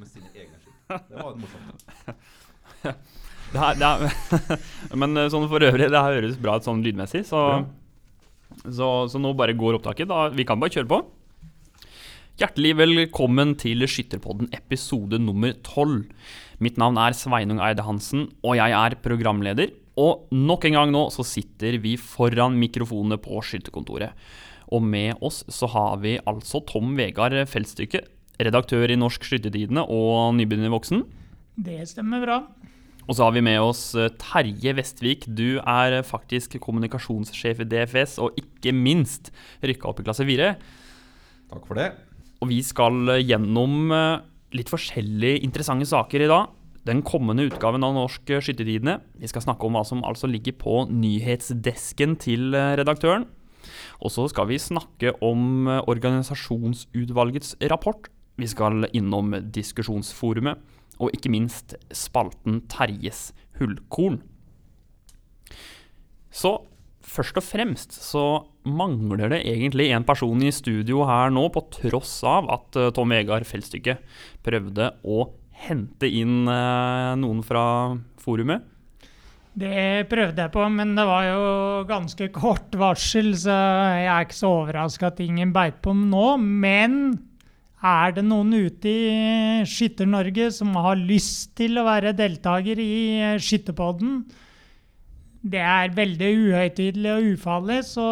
med sine egne skitt. Det var morsomt. Det her, det er, men eh, sånn for øvrig, det her høres bra ut sånn lydmessig, så, så, så nå bare går opptaket. Da, vi kan bare kjøre på. Hjertelig velkommen til Skytterpodden episode nummer tolv. Mitt navn er Sveinung Eide Hansen, og jeg er programleder. Og nok en gang nå så sitter vi foran mikrofonene på skytterkontoret. Og med oss så har vi altså Tom Vegard Feltstykke, redaktør i Norsk Skyttertidene og nybegynner voksen. Det stemmer bra. Og så har vi med oss eh, Terje Vestvik. Du er eh, faktisk kommunikasjonssjef i DFS, og ikke minst rykka opp i klasse 4. Takk for det. Og vi skal eh, gjennom litt forskjellige interessante saker i dag. Den kommende utgaven av Norsk Skyttertidene. Vi skal snakke om hva som altså ligger på nyhetsdesken til redaktøren. Og så skal vi snakke om organisasjonsutvalgets rapport. Vi skal innom diskusjonsforumet, og ikke minst spalten Terjes hullkorn. Så først og fremst så mangler det egentlig en person i studio her nå, på tross av at eh, Tom Vegard Felstykke prøvde å hente inn eh, noen fra forumet. Det prøvde jeg på, men det var jo ganske kort varsel, så jeg er ikke så overraska at ingen beit på nå. Men er det noen ute i Skytter-Norge som har lyst til å være deltaker i eh, Skytterpodden? Det er veldig uhøytidelig og ufarlig, så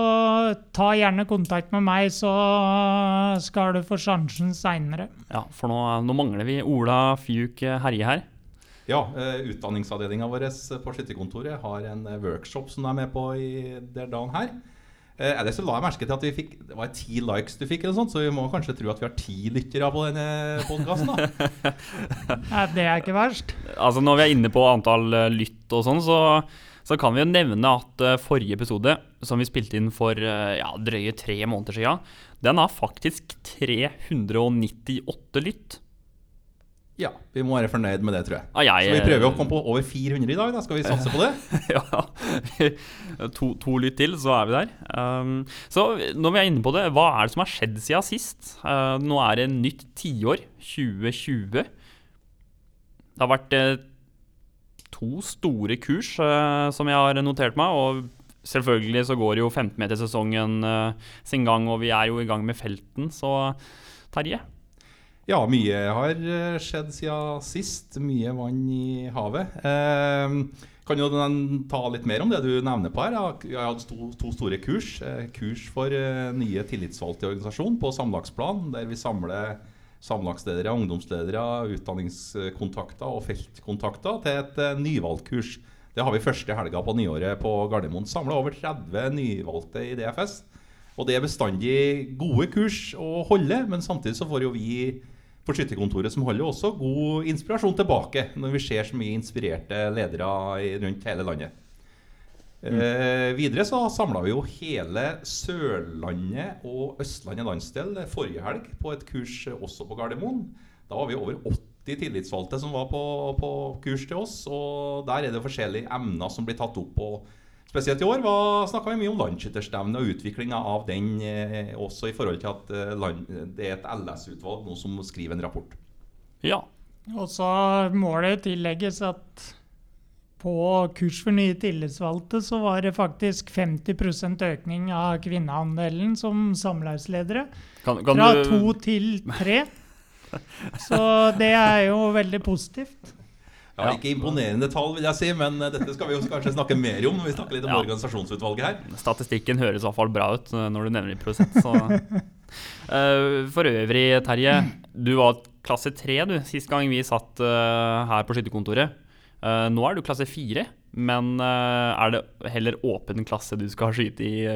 ta gjerne kontakt med meg, så skal du få sjansen seinere. Ja, for nå, nå mangler vi Ola Fjuk Herje her. Ja, uh, Utdanningsavdelinga vår på Skytterkontoret har en eh, workshop som du er med på i der dagen her. Ellers så la jeg merke til at vi fikk, det var ti likes du fikk, eller sånt, så vi må kanskje tro at vi har ti lyttere på denne podkasten. Ja, det er ikke verst. Altså Når vi er inne på antall eh, lytt og sånn, så, så kan vi jo nevne at eh, forrige episode, som vi spilte inn for eh, ja, drøye tre måneder siden, den har faktisk 398 lytt. Ja, vi må være fornøyd med det, tror jeg. Ah, jeg, Så vi prøver å komme på over 400 i dag. da Skal vi satse på det? ja, to, to lytt til, så er vi der. Um, så når vi er inne på det, hva er det som har skjedd siden sist? Uh, nå er det nytt tiår, 2020. Det har vært uh, to store kurs uh, som jeg har notert meg. Og selvfølgelig så går jo 15-metersesongen uh, sin gang, og vi er jo i gang med felten. Så Terje? Ja, mye har eh, skjedd siden sist. Mye vann i havet. Eh, kan jo ta litt mer om det du nevner på her. Jeg har hatt to, to store kurs. Eh, kurs for eh, nye tillitsvalgte i organisasjon på samlagsplan, der vi samler samlagsledere, ungdomsledere, utdanningskontakter og feltkontakter til et nyvalgkurs. Det har vi første helga på nyåret på Gardermoen. Samla over 30 nyvalgte i DFS. Og det er bestandig gode kurs å holde, men samtidig så får jo vi på Skytterkontoret som holder også god inspirasjon tilbake når vi ser så mye inspirerte ledere rundt hele landet. Eh, videre så samla vi jo hele Sørlandet og Østlandet landsdel forrige helg på et kurs også på Gardermoen. Da var vi over 80 tillitsvalgte som var på, på kurs til oss. Og der er det forskjellige emner som blir tatt opp. Og spesielt i år snakka vi mye om landsskytterstevnet og utviklinga av den, eh, også i forhold til at eh, land, det er et LS-utvalg nå som skriver en rapport. Ja. Og så må det tillegges at på kurs for nye tillitsvalgte så var det faktisk 50% økning av kvinneandelen som samlagsledere. Kan, kan Fra du to til tre. Så det er jo veldig positivt. Ja. Ikke imponerende tall, vil jeg si, men eh, dette skal vi jo kanskje snakke mer om når vi snakker litt om Ja. organisasjonsutvalget her. Statistikken høres i hvert fall bra ut eh, når du nevner i prosent. Så. Eh, for øvrig, Terje. Du var klasse tre du, sist gang vi satt her på skytterkontoret. Nå er du klasse fire, men er det heller åpen klasse du skal skyte i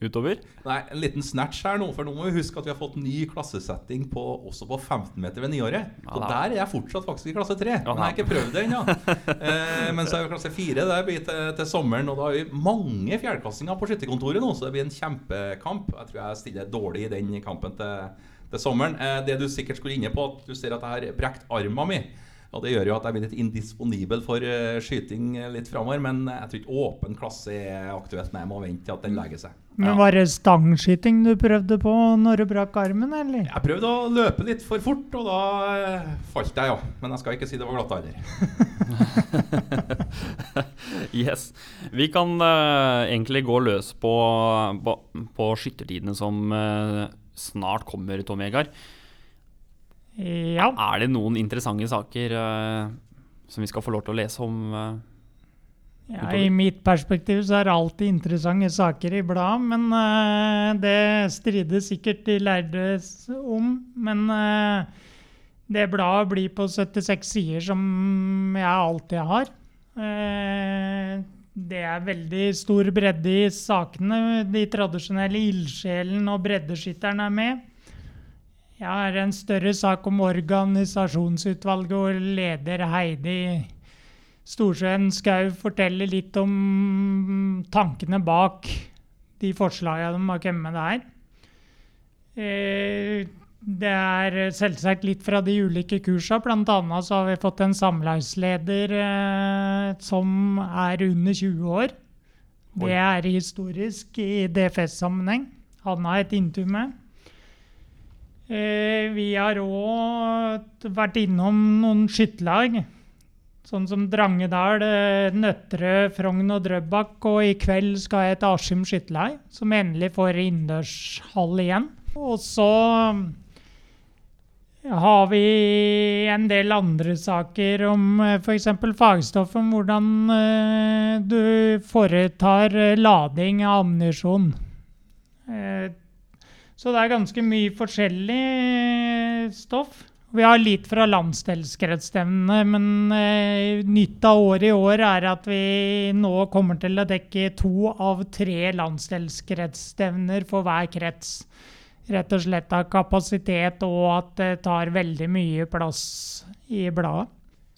utover? Nei, En liten snatch her nå, for nå må vi huske at vi har fått ny klassesetting på, også på 15 meter ved nyåret. Ja, Og der er jeg fortsatt faktisk i klasse 3. Ja, Men jeg har ikke prøvd det ennå. eh, men så er jo klasse 4 der blir til, til sommeren, og da har vi mange fjerdeklassinger på skytterkontoret nå, så det blir en kjempekamp. Jeg tror jeg stiller dårlig i den kampen til, til sommeren. Eh, det du sikkert skulle inne på, at du ser at jeg har brekt armen min. Og Det gjør jo at jeg blir litt indisponibel for uh, skyting litt framover. Men jeg tror ikke åpen klasse er aktuelt. Men jeg må vente til at den legger seg. Men Var det stangskyting du prøvde på når du brakk armen, eller? Jeg prøvde å løpe litt for fort, og da uh, falt jeg, ja. Men jeg skal ikke si det var glatt alder. yes. Vi kan uh, egentlig gå løs på, på, på skyttertidene som snart kommer, Tom Vegard. Ja. Er det noen interessante saker uh, som vi skal få lov til å lese om? Uh, ja, I mitt perspektiv så er det alltid interessante saker i bladet, men uh, det strides sikkert de lærde om. Men det bladet blir på 76 sider, som jeg alltid har. det er veldig stor bredde i sakene. De tradisjonelle ildsjelen og breddeskytteren er med. Jeg det en større sak om organisasjonsutvalget, hvor leder Heidi Storsjøen Skau forteller litt om tankene bak de forslagene de har kommet med der. Eh, det er selvsagt litt fra de ulike kursene. Blant annet så har vi fått en samlagsleder eh, som er under 20 år. Det er historisk i DFS-sammenheng. Han har et intervju med. Eh, vi har òg vært innom noen skytterlag. Sånn som Drangedal, eh, Nøtterøy, Frogn og Drøbak. Og i kveld skal jeg til Askim skytterlag, som endelig får innendørshall igjen. Og så har vi en del andre saker om eh, f.eks. fagstoff om hvordan du foretar lading av ammunisjon. Så det er ganske mye forskjellig stoff. Vi har litt fra landsdelskretsstevnene, men eh, nytt av året i år er at vi nå kommer til å dekke to av tre landsdelskretsstevner for hver krets. Rett og slett av kapasitet og at det tar veldig mye plass i bladet.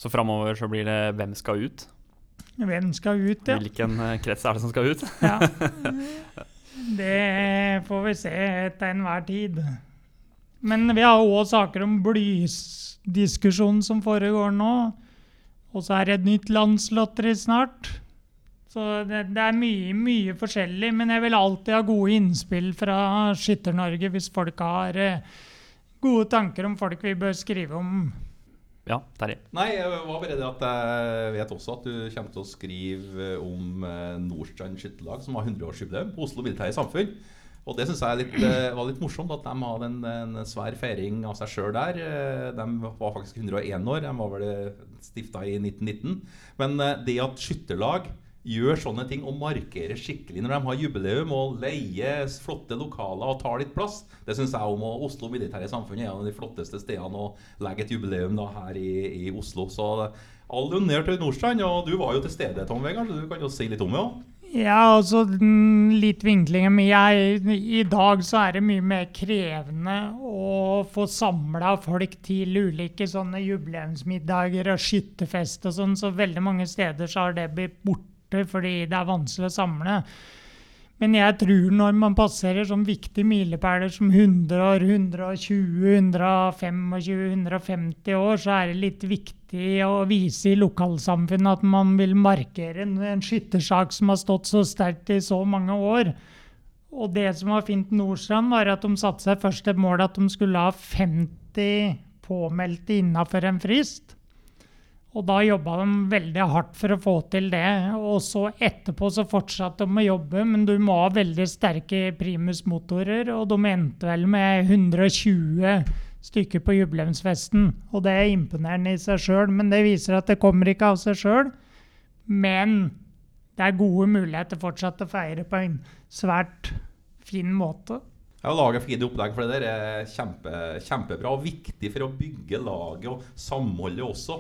Så framover så blir det 'Hvem skal ut'? Hvem skal ut, ja. Hvilken eh, krets er det som skal ut? ja. Det får vi se til enhver tid. Men vi har òg saker om blydiskusjonen som foregår nå. Og så er det et nytt landslotteri snart. Så det, det, er mye, mye forskjellig. Men jeg vil alltid ha gode innspill fra Skytter-Norge hvis folk har eh, gode tanker om folk vi bør skrive om. Ja, Terje? Nei, jeg var bare at jeg vet også at du kommer til å skrive om eh, Nordstrand skytterlag, som har 100-årsjubileum på Oslo Militære Samfunn. Og det syns jeg litt, eh, var litt morsomt, at de hadde en, en svær feiring av seg sjøl der. Eh, de var faktisk 101 år, de var vel stifta i 1919. Men det at skytterlag gjør sånne ting og markerer skikkelig når de har jubileum og leier flotte lokaler og tar litt plass. Det syns jeg om Oslo Militære Samfunn er en av de flotteste stedene å legge et jubileum da, her i, i, Oslo. Så all honnør til Nordstrand. Og du var jo til stede, Tom Vegard, så du kan jo si litt om det òg. Ja, altså litt vinklinger Jeg, I dag så er det mye mer krevende å få samla folk til ulike sånne jubileumsmiddager og skytterfest og sånn, så veldig mange steder så har det blitt borte borte fordi det er vanskelig å samle. Men jeg tror når man passerer sånn viktige milepæler som 100 år, 120, 125, 150 år, så er det litt viktig å vise i lokalsamfunnet at man vil markere en, skyttersak som har stått så sterkt i så mange år. Og det som var fint Nordstrand, var at de satte seg først et mål at de skulle ha 50 påmeldte innafor en frist. Og da jobba de veldig hardt for å få til det. Og så etterpå så fortsatte de å jobbe, men du må ha veldig sterke primusmotorer. Og de endte vel med 120 stykker på jubileumsfesten. Og det er imponerende i seg sjøl, men det viser at det kommer ikke av seg sjøl. Men det er gode muligheter fortsatt å feire på en svært fin måte. Ja, lage fine opplegg for det der er kjempe, kjempebra og viktig for å bygge laget og samholdet også.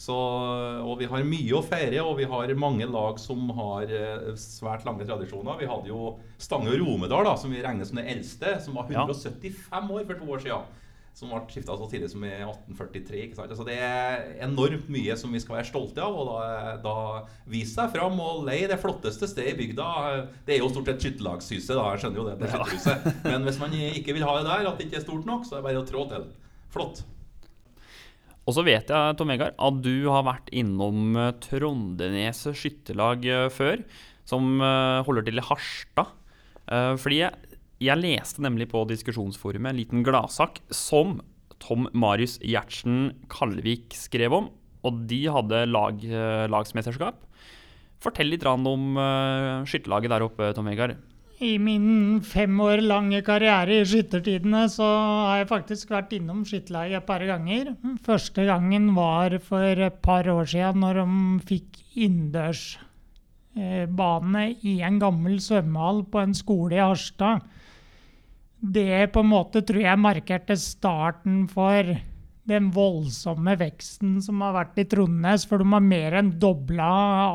Så, og vi har mye å feire, og vi har mange lag som har eh, svært lange tradisjoner. Vi hadde jo Stange og Romedal, da, som vi regner som det eldste, som var 175 år for to år siden. Som ble skifta så tidlig som i 1843. ikke sant? Altså Det er enormt mye som vi skal være stolte av. og Da, da vise seg fram og lei det flotteste stedet i bygda. Det er jo stort sett skytterlagshuset, da. Jeg skjønner jo det. det ja. Men hvis man ikke vil ha det der, at det ikke er stort nok, så er det bare å trå til. Flott. Og så vet jeg, Tom Egar, at du har vært innom eh, Trondenes skytterlag eh, før, som eh, holder til i Harstad. Fordi jeg, jeg leste nemlig på diskusjonsforumet en liten gladsak som Tom Marius Gjertsen Kalvik skrev om, og de hadde lag, lagsmesterskap. Fortell litt om skytterlaget der oppe, Tom Vegard. I min fem år lange karriere i skyttertidene så har jeg faktisk vært innom skytterlaget et par ganger. Første gangen var for et par år siden når de fikk innendørsbane i en gammel svømmehall på en skole i Harstad. Det på en måte tror jeg markerte starten for den voldsomme veksten som har vært i Trondnes, for de har mer enn dobla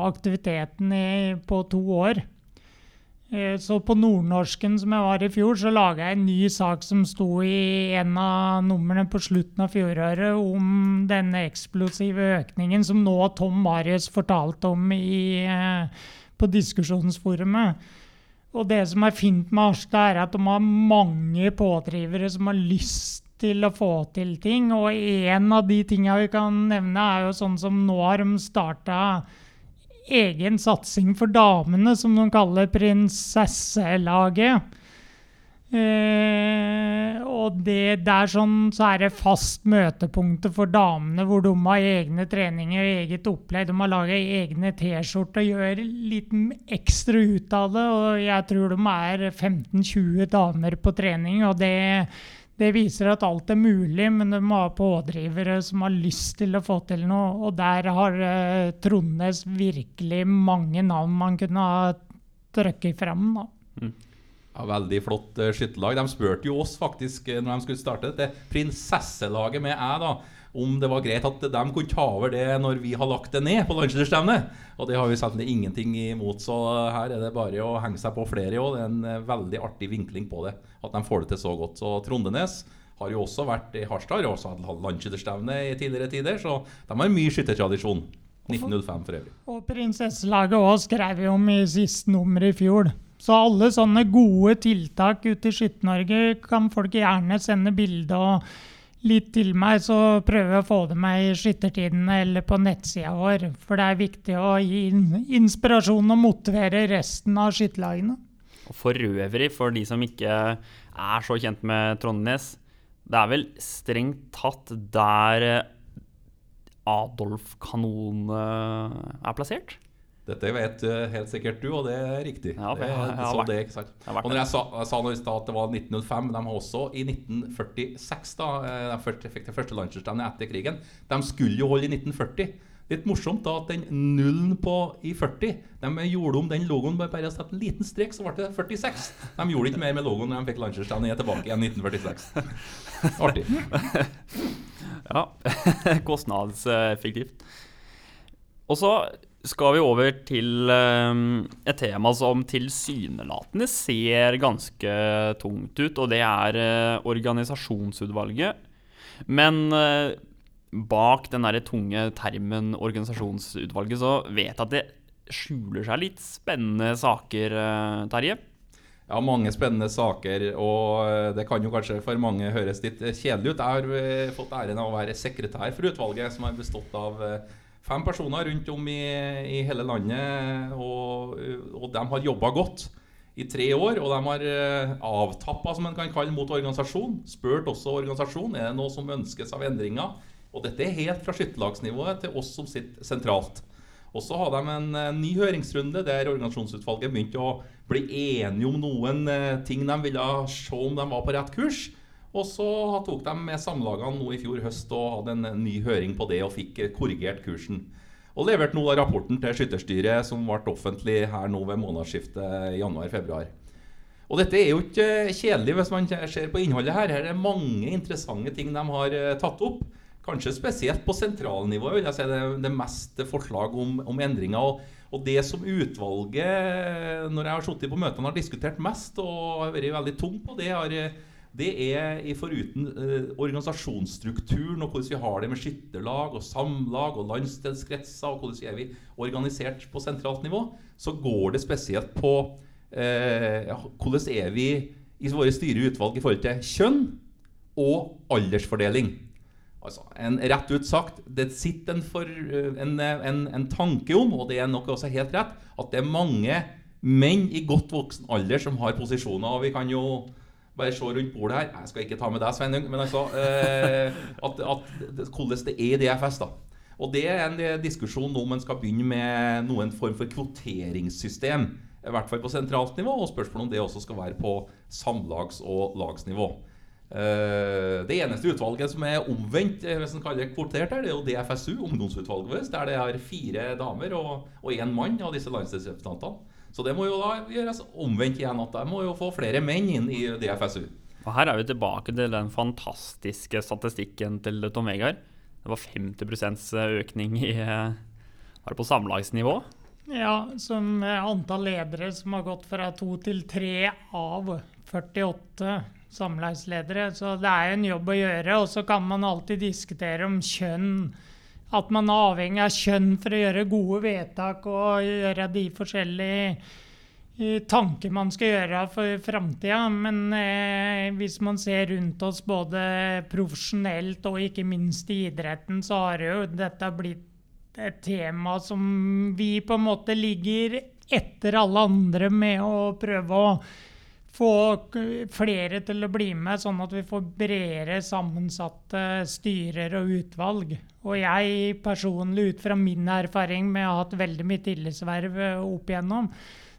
aktiviteten i, på to år. Eh, Så på nordnorsken som jeg var i fjor, så laga jeg en ny sak som sto i en av numrene på slutten av fjoråret om denne eksplosive økningen som nå Tom Marius fortalte om i, eh, på diskusjonsforumet. Og det som er fint med Harstad, er at de har mange pådrivere som har lyst til å få til ting. Og en av de tinga vi kan nevne, er jo sånn som nå har de starta egen satsing for damene, som de kaller Prinsesselaget. Eh, og det der sånn, så er det fast møtepunktet for damene, hvor de har egne treninger og eget opplegg. De har laga egne T-skjorter og gjør litt ekstra ut av det. Og jeg tror de er 15-20 damer på trening, og det, det viser at alt er mulig, men du må ha pådrivere som har lyst til å få til noe. Og der har eh, Trondnes virkelig mange navn man kunne ha trukket fram. da. Ja, veldig flott uh, skytterlag. De spurte jo oss faktisk eh, når de skulle starte dette prinsesselaget med æ, da, om det var greit at de kunne ta over det når vi har lagt det ned på landslagsstevnet. Og det har vi selvfølgelig ingenting imot, så her er det bare å henge seg på flere òg. Det er en eh, veldig artig vinkling på det, at de får det til så godt. Så Trondenes har jo også vært i Harstad, har også hatt landsskytterstevne i tidligere tider, så de har mye skyttertradisjon. 1905 for øvrig. Og prinsesselaget òg skrev vi om i siste nummer i fjor. Så alle sånne gode tiltak ute i Skytte-Norge kan folk gjerne sende bilde og litt til meg, så prøver jeg å få det med i Skyttertidene eller på nettsida vår. For det er viktig å gi inspirasjon og motivere resten av skytterlagene. For øvrig, for de som ikke er så kjent med Trondenes, det er vel strengt tatt der Adolf Kanon eh, er plassert? Dette vet eh, helt sikkert du, og det er riktig. Ja, det, jeg jeg det, ikke sant? Og når jeg sa, jeg sa i stad at det var 1905, de har også i 1946 da, eh, de fikk det første landslagsstevnet etter krigen. De skulle jo holde i 1940. Litt morsomt da at den nullen på i 40 De gjorde om den logoen bare bare sette en liten strek, så ble det 46. De gjorde ikke mer med logoen når de fikk landslagsstevnet tilbake igjen i 1946. Artig. Ja, kostnadseffektivt. Og så skal vi over til eh, et tema som tilsynelatende ser ganske tungt ut, og det er eh, organisasjonsutvalget. Men eh, bak den der tunge termen organisasjonsutvalget, så vet jeg at det skjuler seg litt spennende saker, eh, Terje. Ja, mange spennende saker, og det kan jo kanskje for mange høres litt kjedelig ut. Jeg har fått æren av å være sekretær for utvalget, som har bestått av fem personer rundt om i, i hele landet. Og, og de har jobba godt i tre år, og de har eh, avtappa, som en kan kalle, mot organisasjon. Spurt også organisasjon er det noe som ønskes av endringer. Og dette er helt fra skytterlagsnivået til oss som sitter sentralt. Og så hadde de en eh, ny høringsrunde der organisasjonsutvalget begynte å bli enige om noen eh, ting de ville se om de var på rett kurs. Og så tok de med samlagene nå i fjor høst og hadde en ny høring på det og fikk eh, korrigert kursen. Og leverte nå rapporten til Skytterstyret, som ble offentlig her nå ved månedsskiftet januar-februar. Og dette er jo ikke eh, kjedelig hvis man ser på innholdet her. Her er det mange interessante ting de har eh, tatt opp. Kanskje spesielt på sentralnivået vil jeg si det, det meste forslag om, om endringer. Og, og det som utvalget, når jeg har sittet på møtene, har diskutert mest og har vært veldig tung på, det, har, det er foruten eh, organisasjonsstrukturen og hvordan vi har det med skytterlag og samlag og landsdelskretser og hvordan er vi organisert på sentralt nivå, så går det spesielt på eh, hvordan er vi i våre styre utvalg i forhold til kjønn og aldersfordeling. Altså, en, rett ut sagt, det sitter en, for, en, en, en, tanke om, og det er nok også helt rett, at det er mange menn i godt voksen alder som har posisjoner. og vi kan jo bare se rundt bordet her. Jeg skal ikke ta med deg, Sveinung, men altså eh, at, at, Hvordan det er i DFS, da. Og det er en diskusjon om en skal begynne med noen form for kvoteringssystem. I hvert fall på sentralt nivå, og spørsmålet om det også skal være på samlags- og lagsnivå. Uh, det eneste utvalget som er omvendt, eh, hvis en kaller det kvotert, er jo DFSU, ungdomsutvalget vårt, der det er fire damer og én mann av disse landstingsrepresentantene. Så det må jo da gjøres omvendt igjen, at de må jo få flere menn inn i DFSU. Og Her er vi tilbake til den fantastiske statistikken til Tom Vegard. Det var 50% økning i, var på samlagsnivå. Ja, som antall ledere som har gått fra to til tre av 48 samleisledere. Så det er en jobb å gjøre. Og så kan man alltid diskutere om kjønn. At man er avhengig av kjønn for å gjøre gode vedtak og gjøre de forskjellige eh, tanker man skal gjøre for framtida. Men eh, hvis man ser rundt oss både profesjonelt og ikke minst i idretten, så har jo dette blitt et tema som vi på en måte ligger etter alle andre med å prøve å få flere til å bli med, sånn at vi får bredere sammensatte styrer og utvalg. Og jeg personlig, ut fra min erfaring med å ha hatt veldig mye tillitsverv eh, opp igjennom,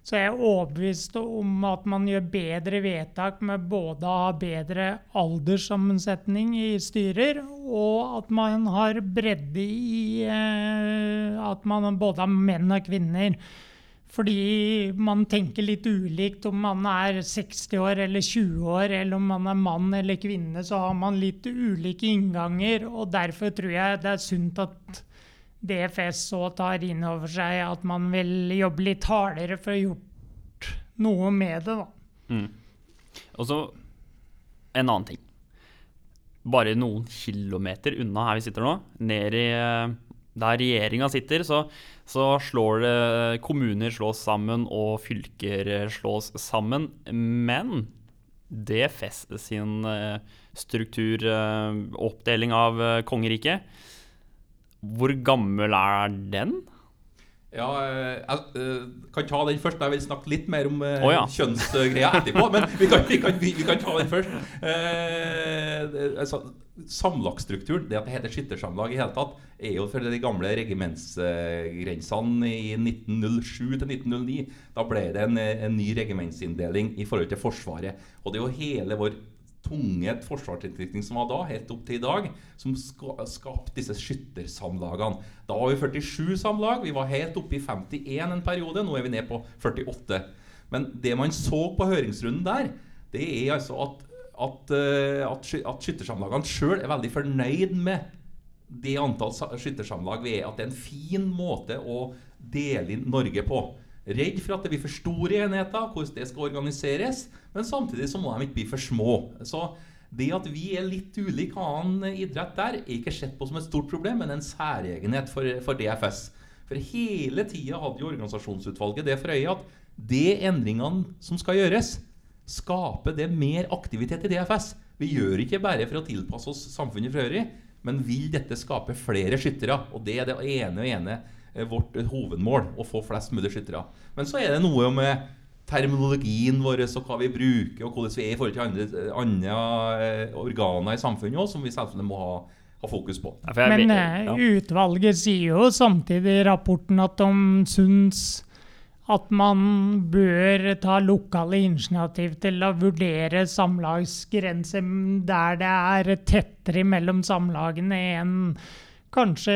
så er jeg overbevist om at man gjør bedre vedtak med både å ha bedre alderssammensetning i styrer, og at man har bredde i eh, At man både har menn og kvinner. Fordi man tenker litt ulikt om man er 60 år eller 20 år, eller om man er mann eller kvinne, så har man litt ulike innganger. Og derfor tror jeg det er sunt at DFS så tar inn over seg at man vil jobbe litt hardere for å gjort noe med det, da. Mm. Og så en annen ting. Bare noen kilometer unna her vi sitter nå, ned i eh, der regjeringa sitter, så, så, slår det Kommuner slås sammen, og fylker slås sammen. Men DFS sin eh, struktur, eh, oppdeling av eh, kongeriket, hvor gammel er den? Ja, jeg kan ta den først. Jeg vil snakke litt mer om oh, ja. kjønnsgreia etterpå. Men vi kan, vi, kan, vi, vi kan, ta den først. Eh, altså, samlagsstrukturen, det at det heter skyttersamlag i hele tatt, er jo for de gamle regimentsgrensene i 1907 til 1909. Da ble det en, en ny regimentsinndeling i forhold til Forsvaret. Og det er jo hele vår tunge forsvarsutvikling som var da, helt opp til i dag, som skapte disse skyttersamlagene. Da var vi 47 samlag. Vi var helt oppe i 51 en periode. Nå er vi ned på 48. Men det man så på høringsrunden der, det er altså at at, uh, at, at skyttersamlagene sjøl er veldig fornøyd med det antall skyttersamlag vi er. At det er en fin måte å dele inn Norge på. Redd for at det blir for store enheter, hvordan det skal organiseres. Men samtidig så må de ikke bli for små. Så det at vi er litt ulike annen idrett der, er ikke sett på som et stort problem, men en særegenhet for, for DFS. For hele tida hadde jo organisasjonsutvalget det for øye at de endringene som skal gjøres, skaper det mer aktivitet i DFS. Vi gjør ikke bare for å tilpasse oss samfunnet for øvrig, men vil dette skape flere skyttere? Og det er det ene og ene vårt hovedmål, å få flest mulig skyttere. Men så er det noe med terminologien vår og hva vi bruker, og hvordan vi er i forhold til andre, andre eh, organer i samfunnet også, som vi selvfølgelig må ha, ha fokus på. Men uh, utvalget sier jo samtidig i rapporten at de syns at man bør ta lokale initiativ til å vurdere samlagsgrenser der det er tettere mellom samlagene enn kanskje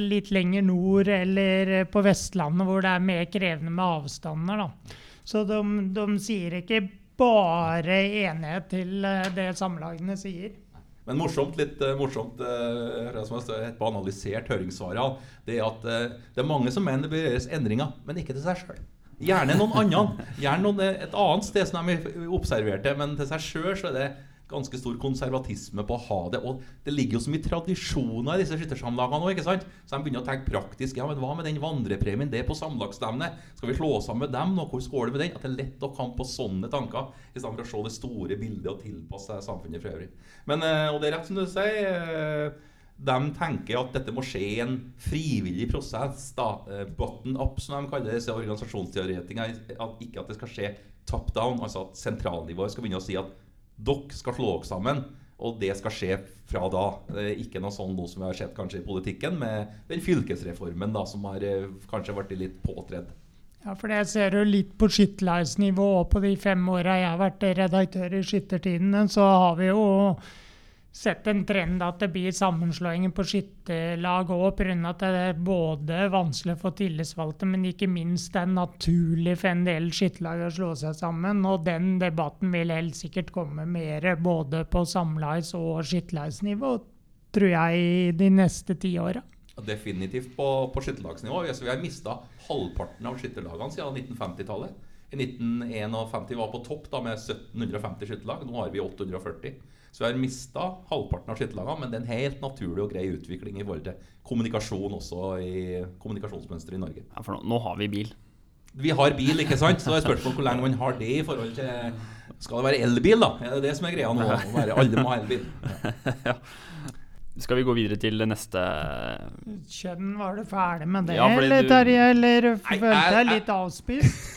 litt lenger nord eller på Vestlandet, hvor det er mer krevende med avstander. Da. Så de, de sier ikke bare enighet til eh, det samlagene sier. Men morsomt, litt uh, morsomt uh, som analysert høringssvarene, det er at det er mange som mener det bør gjøres endringer, men ikke til seg sjøl. Gjerne noen andre. Gjerne noen, et annet sted som de observerte, men til seg sjøl så er det ganske stor konservatisme på å ha det. Og det ligger jo så mye tradisjoner i disse skyttersamlagene nå, ikke sant? Så de begynner å tenke praktisk. Ja, men hva med den vandrepremien? Det er på samlagsstevne. Skal vi slå sammen med dem nå? Hvor skåler det den? At det er lett å komme på sånne tanker, i stedet for å se det store bildet og tilpasse seg samfunnet for øvrig. Men, eh, og det er rett som du sier. eh, De tenker at dette må skje i en frivillig prosess. da, eh, Button up, som de kaller disse organisasjonsteoretikere. At ikke at det skal skje top down, altså at sentralnivået skal begynne å si at dere skal slå dere sammen. Og det skal skje fra da. Ikke noe sånn noe som vi har sett kanskje i politikken, med den fylkesreformen da, som har kanskje kanskje blitt litt påtredd. Ja, for jeg ser jo litt på skytterlagsnivå og på de fem åra jeg har vært redaktør i Skyttertidene, så har vi jo sett en trend at det blir sammenslåinger på skytterlag òg, pga. at det er både vanskelig for tillitsvalgte, men ikke minst det er naturlig for en del skytterlag å slå seg sammen. Og den debatten vil helt sikkert komme mer både på samlags- og skytterlagsnivå, tror jeg, de neste ti åra. Definitivt på, på skytterlagsnivå. Vi, vi har mista halvparten av skytterlagene siden 1950-tallet. I 1951 var på topp da med 1750 skytterlag. Nå har vi 840. Så vi har mista halvparten av skytterlagene, men det er en helt naturlig og grei utvikling i forhold til kommunikasjon også i kommunikasjonsmønsteret i Norge. Ja, for nå, nå har vi bil. Vi har bil, ikke sant? Så det er spørsmål hvor lenge man har det i forhold til Skal det være elbil, da? Er det det som er greia nå? Være- Alle må ha elbil. Ja. Skal vi gå videre til det neste Kjønn, var du ferdig med det, Ja, eller du- Terje? Eller følte deg litt avspist?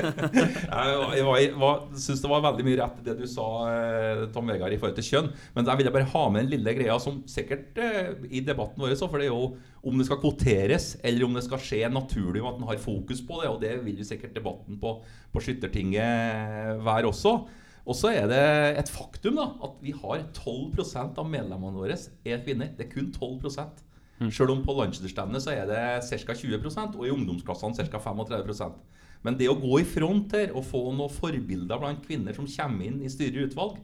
Jeg, jeg, jeg syns synes det var veldig mye rett det du sa, eh, Tom Vegard, i forhold til kjønn. Men der vil jeg bare ha med den lille greia som sikkert eh, i debatten vår, så, for det er jo om det skal kvoteres, eller om det skal skje naturlig, og at en har fokus på det. Og det vil jo sikkert debatten på, på Skyttertinget være også. Og så er det et faktum da, at vi har 12 av medlemmene våre er kvinner. Det er kun 12 Selv om på landsdelsstevnet så er det ca. 20% og i ungdomsklassene ca. 35% Men det å gå i front her og få noen forbilder blant kvinner som kommer inn i styre utvalg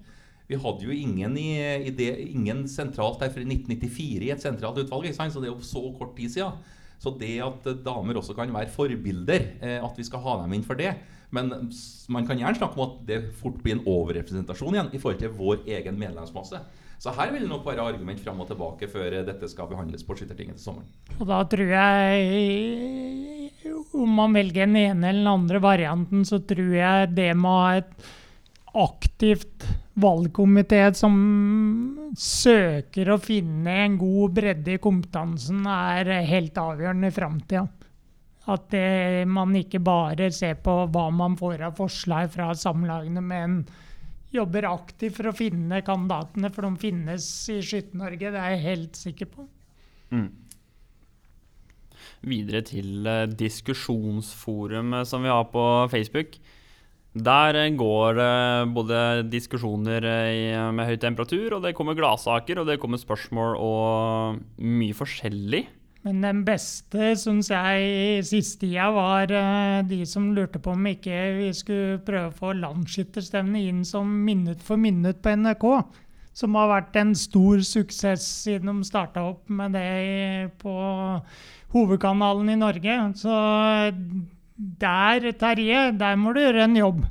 Vi hadde jo ingen, i, i det, ingen sentralt her fra 1994 i et sentralt utvalg, ikke sant? så det er jo så kort tid siden. Så det at damer også kan være forbilder, eh, at vi skal ha dem inn for det Men man kan gjerne snakke om at det fort blir en overrepresentasjon igjen i forhold til vår egen medlemsmasse. Så her vil det nok være argument fram og tilbake før eh, dette skal behandles på Skyttertinget til sommeren. Og da tror jeg Om man velger den ene eller den andre varianten, så tror jeg det med å ha et aktivt valgkomité som søker å finne en god bredde i kompetansen, er helt avgjørende i framtida. At det, man ikke bare ser på hva man får av forslag fra samlagene, men jobber aktivt for å finne kandidatene, for de finnes i Skytt-Norge, Det er jeg helt sikker på. mm. Videre til eh, diskusjonsforumet som vi har på Facebook. Der eh, går det både diskusjoner eh, med høy temperatur, og det kommer gladsaker, og det kommer spørsmål og mye forskjellig. Men den beste, syns jeg, i siste tida var eh, de som lurte på om ikke vi skulle prøve å få landsskytterstevnet inn som minutt for minutt på NRK. Som har vært en stor suksess siden de starta opp med det på hovedkanalen i Norge. Så der, Terje, der må du gjøre en jobb.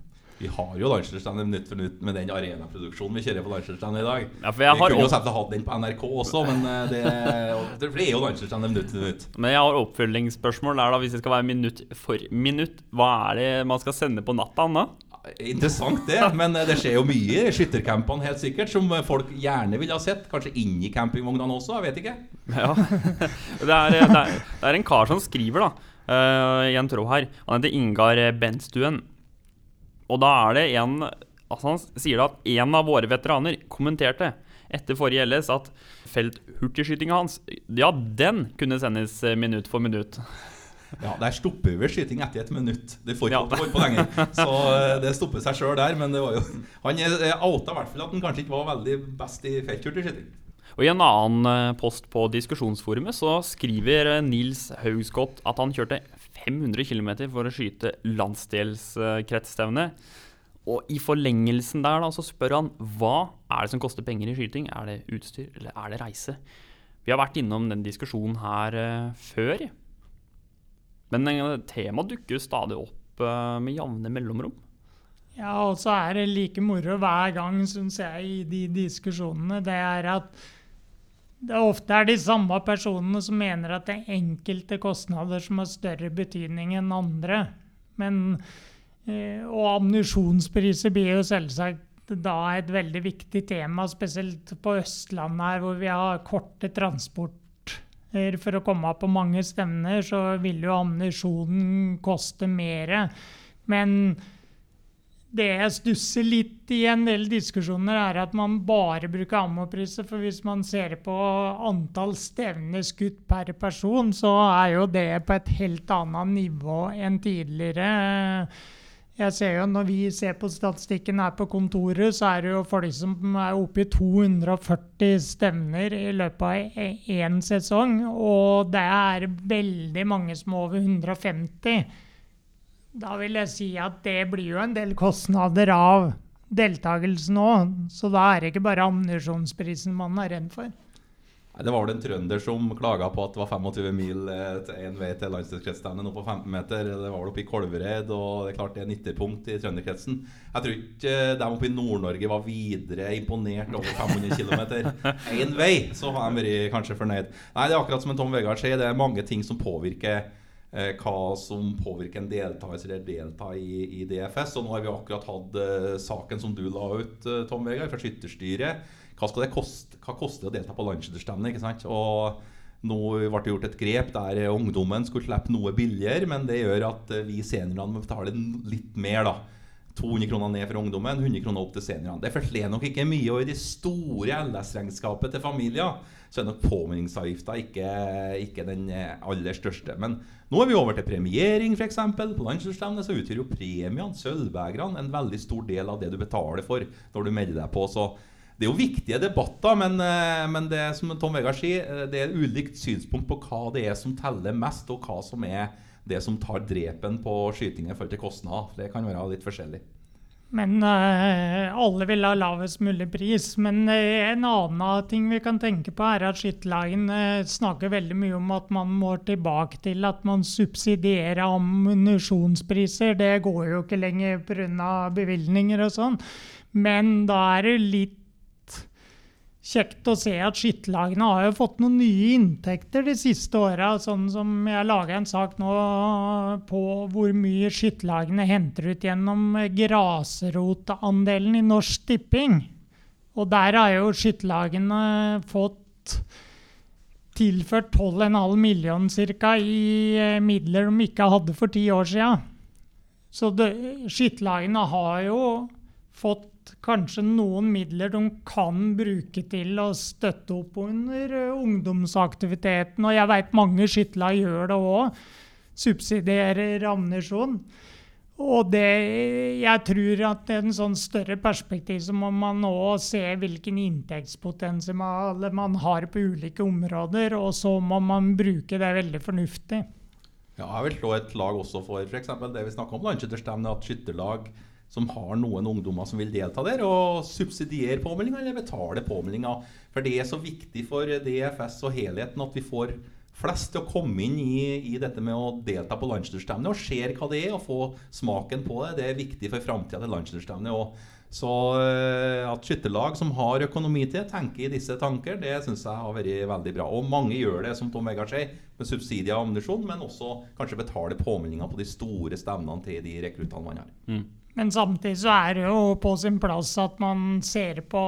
Vi har jo Landslagsstevnet minutt for minutt med den arenaproduksjonen vi kjører på Landslagsstevnet i dag. Ja, vi kunne jo sett hatt den på NRK også, men eh, det, det er jo Landslagsstevnet minutt for minutt. Men jeg har oppfølgingsspørsmål der da, hvis det skal være minutt for minutt. Hva er det man skal sende på natta da? Interessant det, men eh, det skjer jo mye i skyttercampene helt sikkert, som eh, folk gjerne ville ha sett. Kanskje inn i campingvognene også, jeg vet ikke. Ja. Det er, det, er, det er en kar som skriver da, Uh, i en tråd her. Han heter Ingar Bentstuen. Og da er det en altså Han sier at en av våre veteraner kommenterte etter forrige LS at felthurtigskytinga hans, ja, den kunne sendes minutt for minutt. Ja, Der stopper vi skyting etter et minutt. Det får ikke Ja. holde på lenger. Så eh, det stopper seg sjøl der. Men det var jo han outa i hvert fall at han kanskje ikke var veldig best i felthurtigskyting. Og I en annen eh, post på diskusjonsforumet så skriver eh, Nils Haugskott at han kjørte 500 km for å skyte landsdelskretsstevne. Og i forlengelsen der da, så spør han hva er det som koster penger i skyting. Er det utstyr, eller er det reise? Vi har vært innom den diskusjonen her uh, før. Men uh, temaet dukker jo stadig opp uh, med jevne mellomrom. Ja, og så er det like moro hver gang, syns jeg, i de diskusjonene. Det er at det ofte er de samme personene som mener at det er enkelte kostnader som har større betydning enn andre. Men, eh, og ammunisjonspriser blir jo selvsagt da et veldig viktig tema, spesielt på Østlandet her, hvor vi har korte transporter for å komme på mange stevner, så vil jo ammunisjonen koste mer. Men det jeg stusser litt i en del diskusjoner, er at man bare bruker ammopriser. For hvis man ser på antall stevner skutt per person, så er jo det på et helt annet nivå enn tidligere. Jeg ser jo Når vi ser på statistikken her på kontoret, så er det jo folk som er oppe i 240 stevner i løpet av én sesong. Og det er veldig mange som er over 150. Da vil jeg si at det blir jo en del kostnader av deltakelsen òg. Så da er det ikke bare ammunisjonsprisen man er redd for. Det var vel en trønder som klaga på at det var 25 mil eh, til én vei til landsdelskretsstevnet nå på 15 meter. Det var vel oppe i Kolvereid, og det er klart det er 90-punkt i trønderkretsen. Jeg tror ikke eh, de oppe i Nord-Norge var videre imponert over 500 km én vei. Så har de vært kanskje fornøyd. Nei, det er akkurat som Tom Vegard sier, det er mange ting som påvirker hva som påvirker en deltaker eller delta i, i, DFS. Og nå har vi akkurat hatt uh, saken som du la ut, uh, Tom Vegard, fra Skytterstyret hva skal det koste, hva koster det å delta på sant? Og nå ble det gjort et grep der ungdommen skulle slippe noe billigere, men det gjør at eh, vi seniorene må betale litt mer. da. 200 kroner ned for ungdommen, 100 kroner opp til seniorene. Det forteller nok ikke mye. Og i det store LS-regnskapet til familier så er nok påminningsavgifta ikke, ikke, den aller største. Men nå er vi over til premiering, f.eks. På landslagsstevnet så utgjør jo premiene, sølvbegerne, en veldig stor del av det du betaler for når du melder deg på. så det er jo viktige debatter, men, eh, men det som Tom Vegard sier, eh, det er ulikt synspunkt på hva det er som teller mest, og hva som er det som tar drepen på skytinga i forhold til kostnader. Det kan være litt forskjellig. Men uh, alle vil ha lavest mulig pris. Men uh, en annen ting vi kan tenke på, er at skytterlagen uh, snakker veldig mye om at man må tilbake til at man subsidierer ammunisjonspriser. Det går jo ikke lenger pga. bevilgninger og sånn. Men da er det litt kjekt å se at skittlagene har jo fått noen nye inntekter de siste åra. Sånn som jeg laga en sak nå på hvor mye skittlagene henter ut gjennom grasrotandelen i Norsk Tipping. Og der har jo skittlagene fått tilført 12,5 millioner ca. i eh, midler de ikke hadde for ti år sia. Så skittlagene har jo fått kanskje noen midler de kan bruke til å støtte opp under uh, ungdomsaktiviteten. Og jeg veit mange skytterlag gjør det òg. Subsidierer ammunisjon. Og det, jeg tror at i en sånn større perspektiv så må man nå se hvilken inntektspotensial man har på ulike områder, og så må man bruke det veldig fornuftig. Ja, jeg vil slå et lag også for f.eks. det vi snakka om da, at skytterlag som har noen ungdommer som vil delta der, og subsidiere påmeldinga eller betale påmeldinga. For det er så viktig for DFS og helheten at vi får flest til å komme inn i, i dette med å delta på landsdelsstevnet og ser hva det er, og få smaken på det. Det er viktig for framtida til landslagsstevnet. Så uh, at skytterlag som har økonomi til, tenker i disse tanker, det syns jeg har vært veldig bra. Og mange gjør det, som Tom Vegard sier, med subsidier og ammunisjon, men også kanskje betaler påmeldinga på de store stevnene til de rekruttene man har. Mm. Men samtidig så er det jo på sin plass at man ser på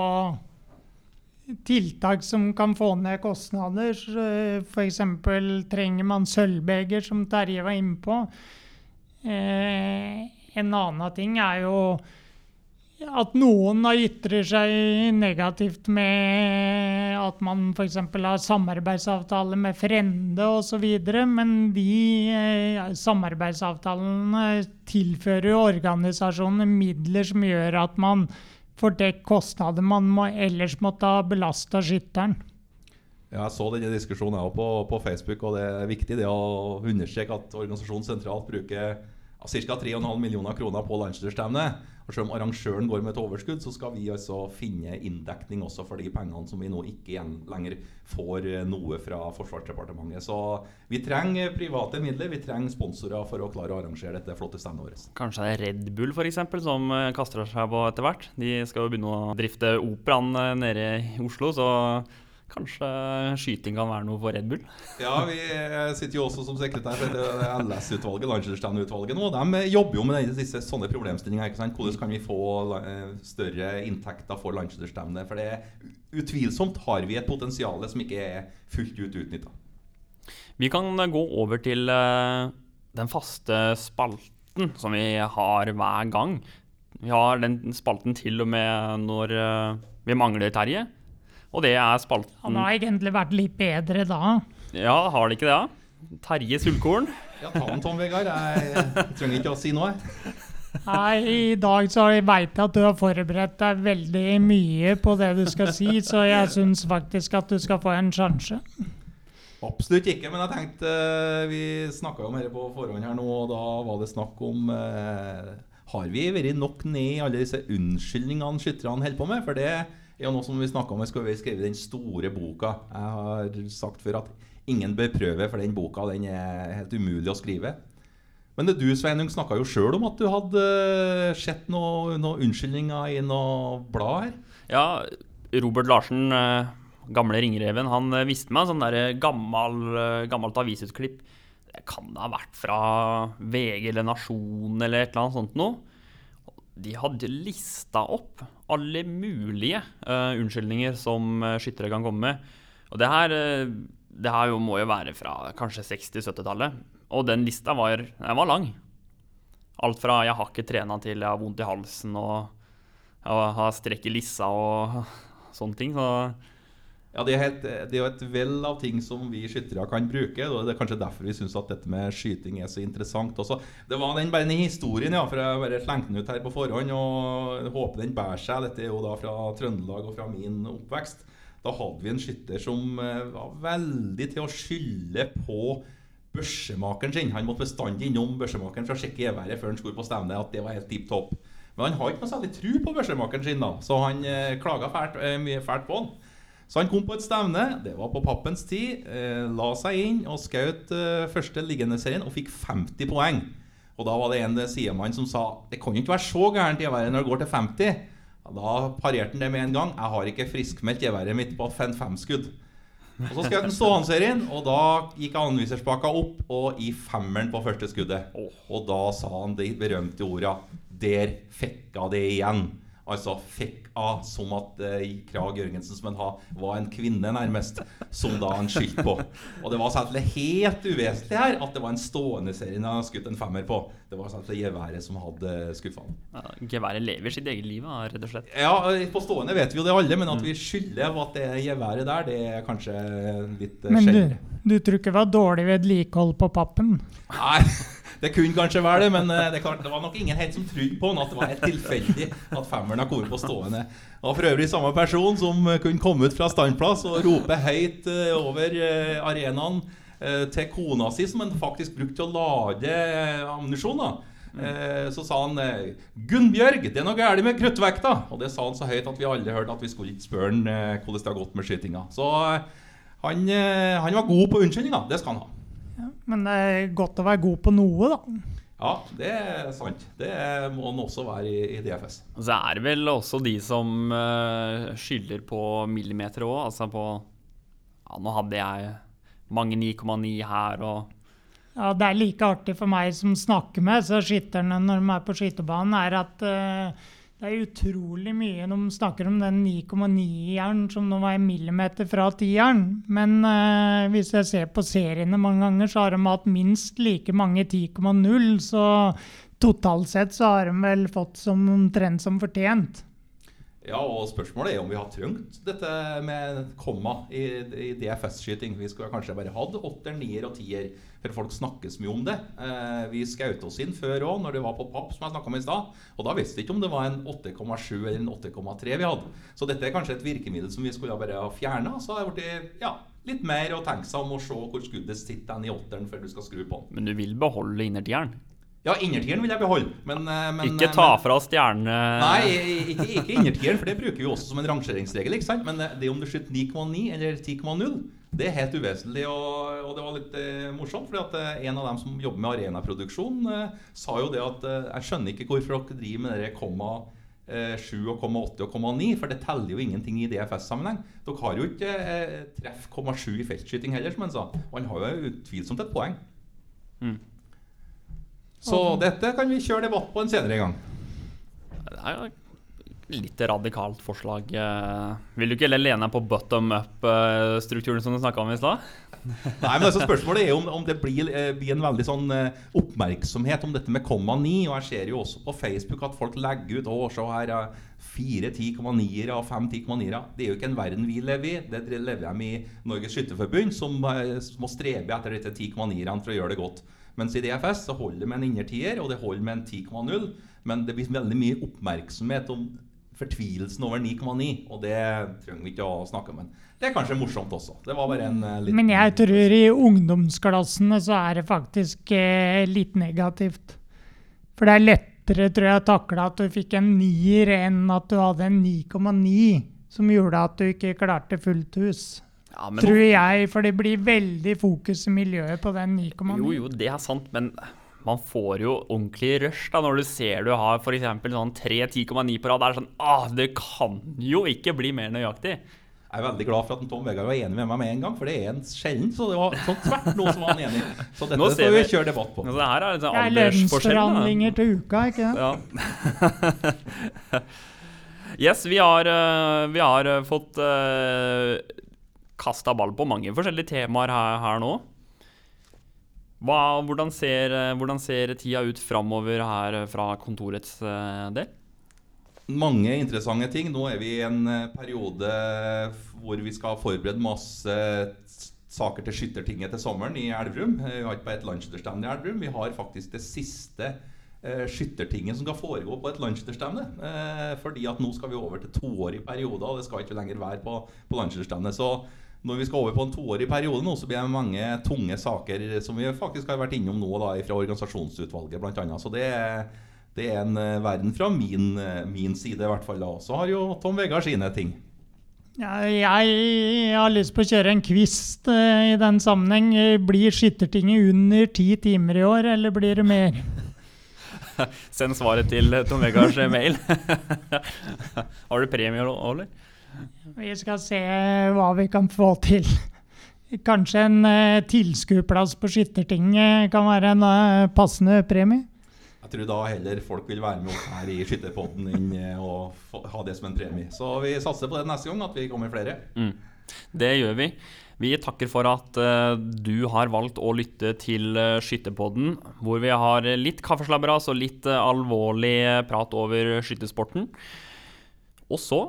tiltak som kan få ned kostnader. F.eks. trenger man sølvbeger, som Terje var inne på. Eh, en annen ting er jo at noen ytrer seg negativt med at man f.eks. har samarbeidsavtaler med Frende osv., men de eh, samarbeidsavtalene tilfører jo organisasjonene midler som gjør at man får dekket kostnader man må, ellers måtte ha belasta skytteren. Ja, jeg så denne diskusjonen på, på, Facebook, og det er viktig det å understreke at organisasjonen sentralt bruker ca. 3,5 millioner kroner på landslagsstevnet. Og selv om arrangøren går med et overskudd, så skal vi altså finne inndekning også for de pengene som vi nå ikke lenger får eh, noe fra Forsvarsdepartementet. Så vi trenger private midler, vi trenger sponsorer for å klare å arrangere dette flotte standet vårt. Kanskje Red Bull eksempel, som eh, kaster seg på etter hvert. De skal jo begynne å drifte operaen eh, nede i Oslo, så Kanskje skyting kan være noe for Red Bull? Ja, vi sitter jo også som sekretær for LS-utvalget, Landslagsstevneutvalget nå. De jobber jo med disse sånne problemstillinger. ikke sant? Hvordan kan vi få eh, større inntekter for landslagsstevnet? For det utvilsomt har vi et potensial som ikke er fullt ut utnytta. Vi kan gå over til eh, den faste spalten som vi har hver gang. Vi har den spalten til og med når eh, vi mangler Terje. Og det er spalten Han har egentlig vært litt bedre da. Ja, har det ikke det? da? Terje Sulkorn. Ja, ta den, Tom Vegard. Jeg trenger ikke å si noe. Nei, I dag så veit jeg at du har forberedt deg veldig mye på det du skal si, så jeg syns faktisk at du skal få en sjanse. Absolutt ikke, men jeg tenkte eh, Vi snakka jo mer på forhånd her nå, og da var det snakk om eh, Har vi vært nok ned i alle disse unnskyldningene skytterne holder på med? For det ja, nå som vi om, skal vi skrive den store boka. Jeg har sagt før at ingen bør prøve, for den boka den er helt umulig å skrive. Men det du Sveinung, snakka jo sjøl om at du hadde sett noen noe unnskyldninger i noe blad her. Ja, Robert Larsen, eh, gamle ringreven, han eh, viste meg sånn der gammel, eh, gammelt avisutklipp. Det kan ha vært fra VG eller Nasjon eller et eller annet sånt noe de hadde lista opp alle mulige uh, unnskyldninger som uh, skyttere kan komme med. Og det her, uh, det her jo, må jo være fra kanskje 60-70-tallet. Og den lista var, den var lang. Alt fra 'jeg har ikke trena' til 'jeg har vondt i halsen' og 'jeg har strekk i lissa' og sånne ting. Så ja, det er, helt, det er, jo et vell av ting som vi skyttere kan bruke. og Det er kanskje derfor vi syns at dette med skyting er så interessant. Også. Det var den, den historien, ja, for jeg bare slengte den ut her på forhånd. og Håper den bærer seg. Dette er jo da fra Trøndelag og fra min oppvekst. Da hadde vi en skytter som eh, var veldig til å skylde på børsemakeren sin. Han måtte bestandig innom børsemakeren for å sjekke geværet før han skulle på stevne. at det var helt tipp topp. Men han har ikke noe særlig tro på børsemakeren sin, da, så han eh, klaga fælt, eh, mye fælt på han. Så han kom på et stevne, det var på pappens tid, eh, la seg inn og skjøt eh, første serien og fikk 50 poeng. Og da var det en sidemann som sa det kan jo ikke være så gærent geværet når det går til 50. Da parerte han det med en gang. Jeg har ikke friskmeldt geværet mitt på fem skudd. Og Så skjøt han stående-serien, og da gikk anviserspaka opp og i femmeren på første skuddet. Og da sa han de berømte orda 'Der fikk jeg det igjen'. Altså fikk av som at eh, Krag Jørgensen som han ha, var en kvinne, nærmest, som da han skyldte på. Og det var selvfølgelig helt uvesentlig her at det var en stående serie han hadde skutt en femmer på. Det var selvfølgelig geværet som hadde skuffa han. Ja, geværet lever sitt eget liv, rett og slett? Ja, på stående vet vi jo det alle, men at vi skylder på at det geværet der, det er kanskje litt uh, Men du, du tror ikke det var dårlig vedlikehold på pappen? Nei. Det kunne kanskje være det, men eh, det, klart, det var nok ingen helt som trodde på han at det var helt tilfeldig at femmeren har kommet på stående. Og for øvrig samme person som kunne komme ut fra standplass og rope høyt eh, over eh, arenaen til kona si, som han faktisk brukte til å lade ammunisjon. Så sa han 'Gunnbjørg, det er noe galt med kruttvekta'. Og det sa han så høyt at vi alle hørte at vi skulle ikke spørre han hvordan det har gått med skytinga. Så han, han var god på unnskyldninga. Det skal han ha. Ja, men det er godt å være god på noe, da. Ja, det er sant. Det må den også være i, i DFS. Så er det vel også de som uh, skylder på millimeter òg. Altså på Ja, nå hadde jeg mange 9,9 her og Ja, det er like artig for meg som snakker med så skytterne når de er på skytebanen, er at uh, det er utrolig mye de snakker om den 9,9-jern som nå var en millimeter fra 10-jern. Men eh, hvis jeg ser på seriene mange ganger, så har de hatt minst like mange 10,0. Så totalt sett så har de vel fått som omtrent som fortjent. Ja, og spørsmålet er om vi har trengt dette med komma i, i DFS-skyting. Vi skulle kanskje bare hatt åtter, nier og tier, for folk snakkes mye om det. Eh, vi skjøt oss inn før òg, når det var på papp, som jeg snakka om i stad. Og da visste vi ikke om det var en 8,7 eller en 8,3 vi hadde. Så dette er kanskje et virkemiddel som vi skulle bare ha fjerna. Så har det blitt ja, litt mer å tenke seg om å se hvor skuddet sitter i åtteren før du skal skru på den. Men du vil beholde innertieren? Ja, innertieren vil jeg beholde, men, eh, men Ikke eh, ta fra stjerne... Nei, ikke, ikke innertieren, for det bruker vi også som en rangeringsregel. ikke sant? Men eh, det om du skyter 9,9 eller 10,0, det er helt uvesentlig. Og, og det var litt eh, morsomt, fordi at en av dem som jobber med arenaproduksjon, eh, sa jo det at eh, jeg skjønner ikke hvorfor dere driver med det komma eh, 7 og komma 8 og komma 9, for det teller jo ingenting i DFS-sammenheng. Dere har jo ikke treff komma 7 i feltskyting heller, som han sa. Og han har jo utvilsomt et poeng. Mm. Så dette kan vi kjøre debatt på en senere gang. Det er jo litt radikalt forslag. eh. Vil du ikke heller lene deg på bottom up-strukturen som du snakka om i stad? Nei, men altså Spørsmålet er om, om det blir, eh, blir en veldig sånn eh, oppmerksomhet om dette med komma 9. Og jeg ser jo også på Facebook at folk legger ut Å, se her fire 10,9-ere og fem 10,9-ere. Det er jo ikke en verden vi lever i. Det lever de i Norges Skytterforbund, som må strebe etter disse 10,9-erne for å gjøre det godt. Mens i DFS så holder det med en innertier, og det holder med en 10,0. Men det blir veldig mye oppmerksomhet om fortvilelsen over 9,9, og det trenger vi ikke å snakke om. Det er kanskje morsomt også. Det var bare en uh, liten Men jeg tror i ungdomsklassene så er det faktisk uh, litt negativt. For det er lettere, tror jeg, å takle at du fikk en nier enn at du hadde en 9,9, som gjorde at du ikke klarte fullt hus. Ja, men Tror jeg, for det blir veldig fokus i miljøet på den 9,9. Jo, jo, det er sant, men man får jo ordentlig rush da når du ser du har f.eks. sånn 3 10,9 på rad. Det er sånn ah, Det kan jo ikke bli mer nøyaktig. Jeg er veldig glad for at Tom Vegard var enig med meg med en gang, for det er en sjelden. Så det var sånn tvert noe som var han enig. Så dette skal vi vi- kjøre debatt på. Det her er da. lønnsforhandlinger til uka, ikke det? Ja. yes, vi har, eh, vi har eh, fått uh, kasta ball på mange forskjellige temaer her, her nå. Hva, hvordan, ser, eh, hvordan ser tida ut framover her eh, fra kontorets eh, del? Mange interessante ting. Nå er vi i en periode hvor vi skal forberede masse saker til Skyttertinget til sommeren i Elverum. Vi har ikke bare et landsskytterstevne i Elverum, vi har faktisk det siste skyttertinget som skal foregå på et landsskytterstevne. Eh, fordi at nå skal vi over til toårig periode, og det skal ikke lenger være på, på landsskytterstevne. Når vi skal over på en toårig periode nå, så blir det mange tunge saker som vi faktisk har vært innom nå da, fra organisasjonsutvalget bl.a. Så det er det er en eh, verden fra min, eh, min side, i hvert fall. da. Så har jo Tom Vegard sine ting. Ja, jeg har lyst på å kjøre en kvist eh, i den sammenheng. Blir Skyttertinget under ti timer i år, eller blir det mer? Send svaret til Tom Vegards mail. har du premie eller? Vi skal se hva vi kan få til. Kanskje en uh, tilskuerplass på Skyttertinget kan være en eh, passende premie? Jeg tror da heller folk vil være med oss her i Skytterpodden enn eh, å få, ha det som en premie. Så vi satser på det neste gang, at vi kommer flere. Mm. Det gjør vi. Vi takker for at uh, du har valgt å lytte til uh, Skytterpodden, hvor vi har litt kaffeslabberas og litt uh, alvorlig prat over skyttersporten. Og så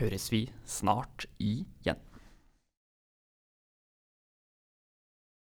høres vi snart igjen.